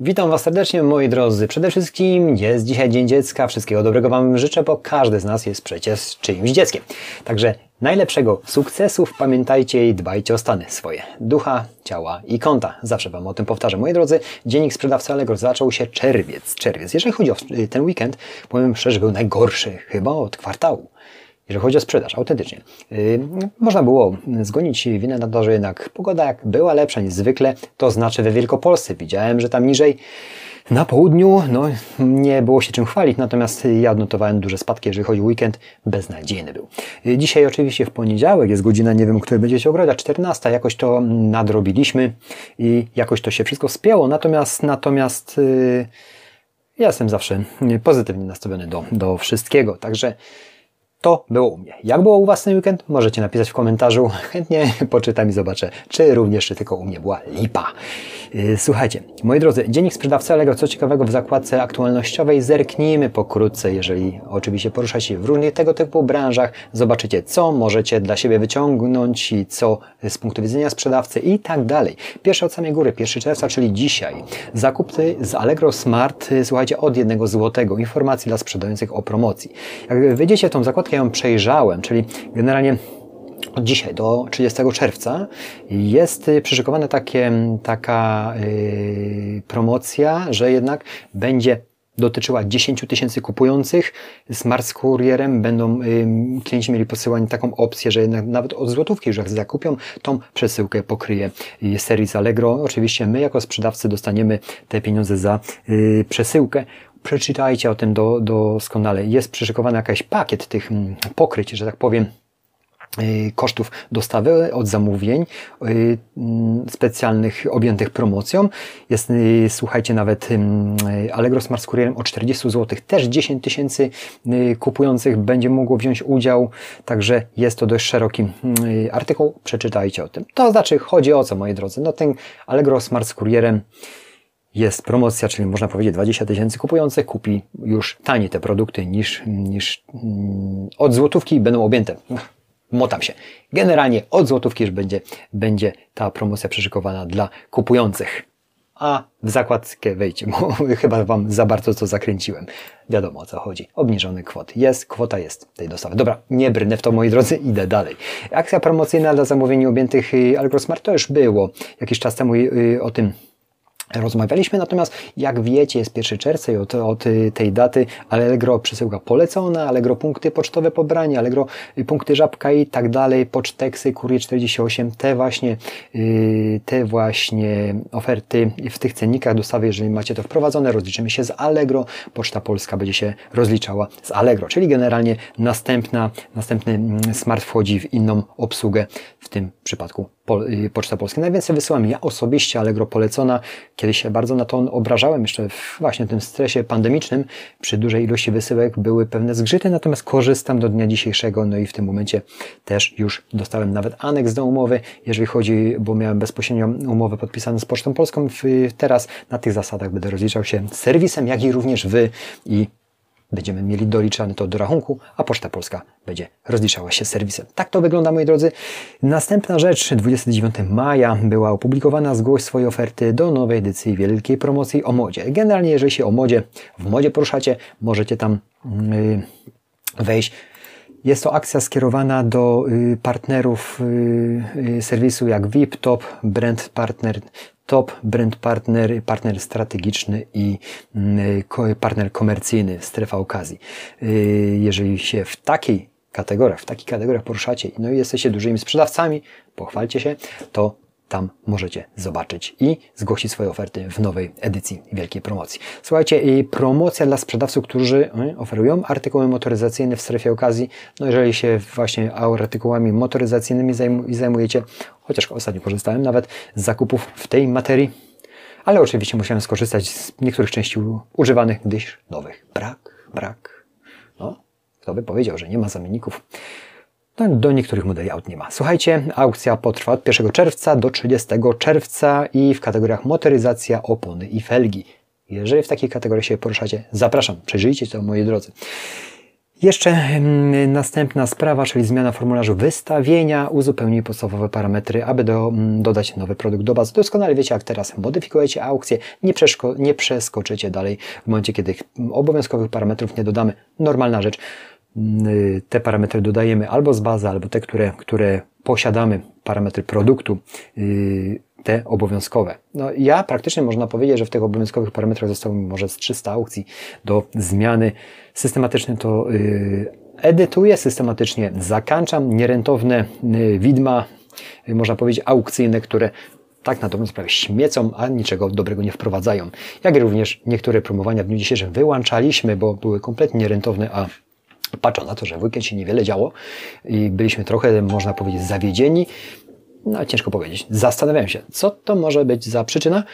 Witam Was serdecznie, moi drodzy. Przede wszystkim jest dzisiaj Dzień Dziecka. Wszystkiego dobrego Wam życzę, bo każdy z nas jest przecież czyimś dzieckiem. Także najlepszego sukcesów pamiętajcie i dbajcie o stany swoje. Ducha, ciała i konta. Zawsze Wam o tym powtarzam. Moi drodzy, dziennik sprzedawcy Allegro zaczął się czerwiec. Czerwiec. Jeżeli chodzi o ten weekend, powiem szczerze, był najgorszy chyba od kwartału jeżeli chodzi o sprzedaż, autentycznie. Yy, można było zgonić winę na to, że jednak pogoda jak była lepsza niż zwykle, to znaczy we Wielkopolsce. Widziałem, że tam niżej na południu no, nie było się czym chwalić, natomiast ja odnotowałem duże spadki, jeżeli chodzi o weekend, beznadziejny był. Yy, dzisiaj oczywiście w poniedziałek jest godzina, nie wiem, której będziecie oglądać, 14, jakoś to nadrobiliśmy i jakoś to się wszystko spięło, natomiast, natomiast yy, ja jestem zawsze pozytywnie nastawiony do, do wszystkiego, także to było u mnie. Jak było u Was ten weekend? Możecie napisać w komentarzu. Chętnie poczytam i zobaczę, czy również czy tylko u mnie była lipa. Y, słuchajcie, moi drodzy, dziennik sprzedawcy Allegro, co ciekawego w zakładce aktualnościowej, zerknijmy pokrótce, jeżeli oczywiście poruszacie się w różnych tego typu branżach, zobaczycie, co możecie dla siebie wyciągnąć i co z punktu widzenia sprzedawcy i tak dalej. Pierwsze od samej góry, 1 czerwca, czyli dzisiaj. Zakupy z Allegro Smart, y, słuchajcie, od jednego złotego. Informacji dla sprzedających o promocji. Jak wyjdziecie tą zakładkę, ja ją przejrzałem, czyli generalnie od dzisiaj do 30 czerwca jest y, przyszykowana takie, taka yy, promocja, że jednak będzie dotyczyła 10 tysięcy kupujących. Smart z kurierem będą yy, klienci mieli posyłani taką opcję, że jednak nawet od złotówki już jak zakupią, tą przesyłkę pokryje yy, serwis Allegro. Oczywiście my jako sprzedawcy dostaniemy te pieniądze za przesyłkę przeczytajcie o tym do, doskonale. Jest przyszykowany jakiś pakiet tych mm, pokryć, że tak powiem, y, kosztów dostawy od zamówień y, mm, specjalnych objętych promocją. Jest, y, słuchajcie, nawet Allegro Smart z kurierem o 40 zł. Też 10 tysięcy kupujących będzie mogło wziąć udział, także jest to dość szeroki artykuł. Przeczytajcie o tym. To znaczy, chodzi o co, moi drodzy? No ten Allegro Smart z kurierem jest promocja, czyli można powiedzieć 20 tysięcy kupujących kupi już taniej te produkty niż, niż mm, od złotówki będą objęte. Motam się. Generalnie od złotówki już będzie, będzie ta promocja przeszykowana dla kupujących. A w zakładkę wejdźcie, bo chyba Wam za bardzo to zakręciłem. Wiadomo o co chodzi. Obniżony kwot jest, kwota jest tej dostawy. Dobra, nie brnę w to moi drodzy, idę dalej. Akcja promocyjna dla zamówień objętych y, Algrosmart to już było jakiś czas temu y, o tym rozmawialiśmy. Natomiast jak wiecie, jest 1 czerwca i od, od tej daty Allegro przesyłka polecona, Allegro punkty pocztowe pobranie, Allegro punkty żabka i tak dalej, poczteksy, Kurier 48, te właśnie, yy, te właśnie oferty w tych cennikach dostawy, jeżeli macie to wprowadzone, rozliczymy się z Allegro, Poczta Polska będzie się rozliczała z Allegro, czyli generalnie następna, następny mm, smart wchodzi w inną obsługę, w tym przypadku Y, Poczta Polska. Najwięcej wysyłam ja osobiście Allegro polecona. Kiedyś się bardzo na to obrażałem, jeszcze w właśnie tym stresie pandemicznym. Przy dużej ilości wysyłek były pewne zgrzyty, natomiast korzystam do dnia dzisiejszego, no i w tym momencie też już dostałem nawet aneks do umowy, jeżeli chodzi, bo miałem bezpośrednio umowę podpisaną z Pocztą Polską. Teraz na tych zasadach będę rozliczał się z serwisem, jak i również Wy i będziemy mieli doliczane to do rachunku, a Poczta Polska będzie rozliczała się z serwisem. Tak to wygląda, moi drodzy. Następna rzecz, 29 maja była opublikowana zgłoś swojej oferty do nowej edycji wielkiej promocji o modzie. Generalnie, jeżeli się o modzie, w modzie poruszacie, możecie tam yy, wejść jest to akcja skierowana do y, partnerów y, y, serwisu jak VIP, Top, Brand Partner, top brand partner, partner strategiczny i mm, partner komercyjny, strefa okazji. Jeżeli się w takiej kategoriach, w takich kategoriach poruszacie, no i jesteście dużymi sprzedawcami, pochwalcie się, to tam możecie zobaczyć i zgłosić swoje oferty w nowej edycji wielkiej promocji. Słuchajcie, promocja dla sprzedawców, którzy y, oferują artykuły motoryzacyjne w strefie okazji. No jeżeli się właśnie artykułami motoryzacyjnymi zajmujecie, chociaż ostatnio korzystałem nawet z zakupów w tej materii, ale oczywiście musiałem skorzystać z niektórych części używanych, gdyż nowych brak, brak. No, kto by powiedział, że nie ma zamienników. No, do niektórych modeli aut nie ma. Słuchajcie, aukcja potrwa od 1 czerwca do 30 czerwca i w kategoriach motoryzacja, opony i felgi. Jeżeli w takiej kategorii się poruszacie, zapraszam, przeżyjcie to, moi drodzy. Jeszcze mm, następna sprawa, czyli zmiana formularzu wystawienia, uzupełnij podstawowe parametry, aby do, mm, dodać nowy produkt do bazy. Doskonale wiecie, jak teraz modyfikujecie aukcję, nie, nie przeskoczycie dalej w momencie, kiedy obowiązkowych parametrów nie dodamy. Normalna rzecz. Mm, te parametry dodajemy albo z bazy, albo te, które, które posiadamy, parametry produktu, y, te obowiązkowe. No, ja praktycznie można powiedzieć, że w tych obowiązkowych parametrach zostało mi może z 300 aukcji do zmiany. Systematycznie to yy, edytuję, systematycznie zakańczam nierentowne widma, można powiedzieć aukcyjne, które tak na dobrą sprawę śmiecą, a niczego dobrego nie wprowadzają. Jak również niektóre promowania w dniu dzisiejszym wyłączaliśmy, bo były kompletnie nierentowne, a patrząc na to, że w weekend się niewiele działo i byliśmy trochę, można powiedzieć, zawiedzieni, no ciężko powiedzieć. Zastanawiałem się, co to może być za przyczyna.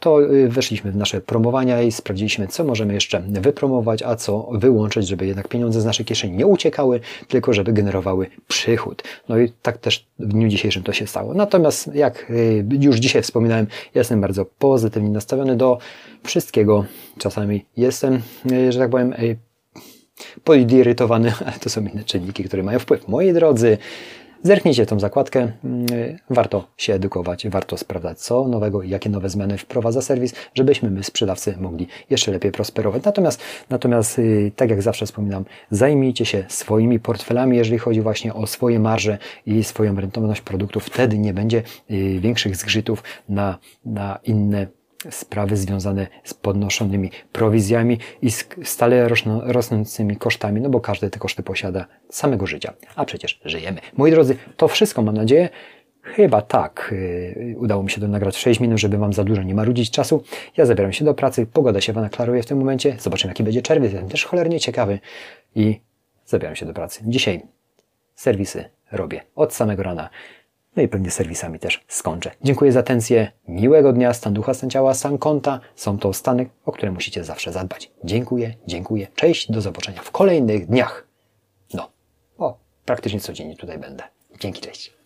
To y, weszliśmy w nasze promowania i sprawdziliśmy, co możemy jeszcze wypromować, a co wyłączyć, żeby jednak pieniądze z naszej kieszeni nie uciekały, tylko żeby generowały przychód. No i tak też w dniu dzisiejszym to się stało. Natomiast, jak y, już dzisiaj wspominałem, jestem bardzo pozytywnie nastawiony do wszystkiego. Czasami jestem, y, że tak powiem, podirytowany, ale to są inne czynniki, które mają wpływ. Moi drodzy, Zerknijcie tą zakładkę. Mm, warto się edukować, warto sprawdzać co nowego i jakie nowe zmiany wprowadza serwis, żebyśmy my sprzedawcy mogli jeszcze lepiej prosperować. Natomiast, natomiast y, tak jak zawsze wspominam, zajmijcie się swoimi portfelami, jeżeli chodzi właśnie o swoje marże i swoją rentowność produktów. Wtedy nie będzie y, większych zgrzytów na, na inne sprawy związane z podnoszonymi prowizjami i stale rosnącymi kosztami, no bo każdy te koszty posiada samego życia, a przecież żyjemy. Moi drodzy, to wszystko mam nadzieję. Chyba tak. Y, udało mi się to nagrać w 6 minut, żeby Wam za dużo nie marudzić czasu. Ja zabieram się do pracy, pogoda się Wam klaruje w tym momencie. Zobaczymy, jaki będzie czerwiec. Jestem też cholernie ciekawy i zabieram się do pracy. Dzisiaj serwisy robię od samego rana. No i pewnie serwisami też skończę. Dziękuję za atencję. Miłego dnia. Stan ducha, stan ciała, stan konta. Są to stany, o które musicie zawsze zadbać. Dziękuję, dziękuję. Cześć, do zobaczenia w kolejnych dniach. No, o, praktycznie codziennie tutaj będę. Dzięki, cześć.